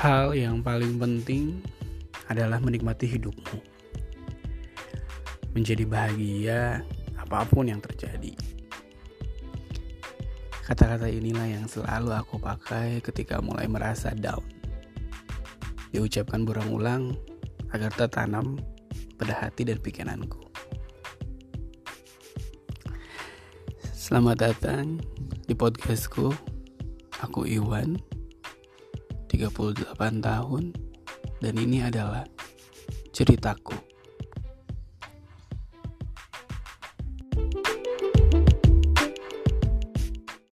Hal yang paling penting adalah menikmati hidupmu. Menjadi bahagia apa pun yang terjadi. Kata-kata inilah yang selalu aku pakai ketika mulai merasa down. Diucapkan berulang-ulang agar tertanam pada hati dan pikiranku. Selamat datang di podcastku. Aku Iwan, 38 tahun, dan ini adalah ceritaku.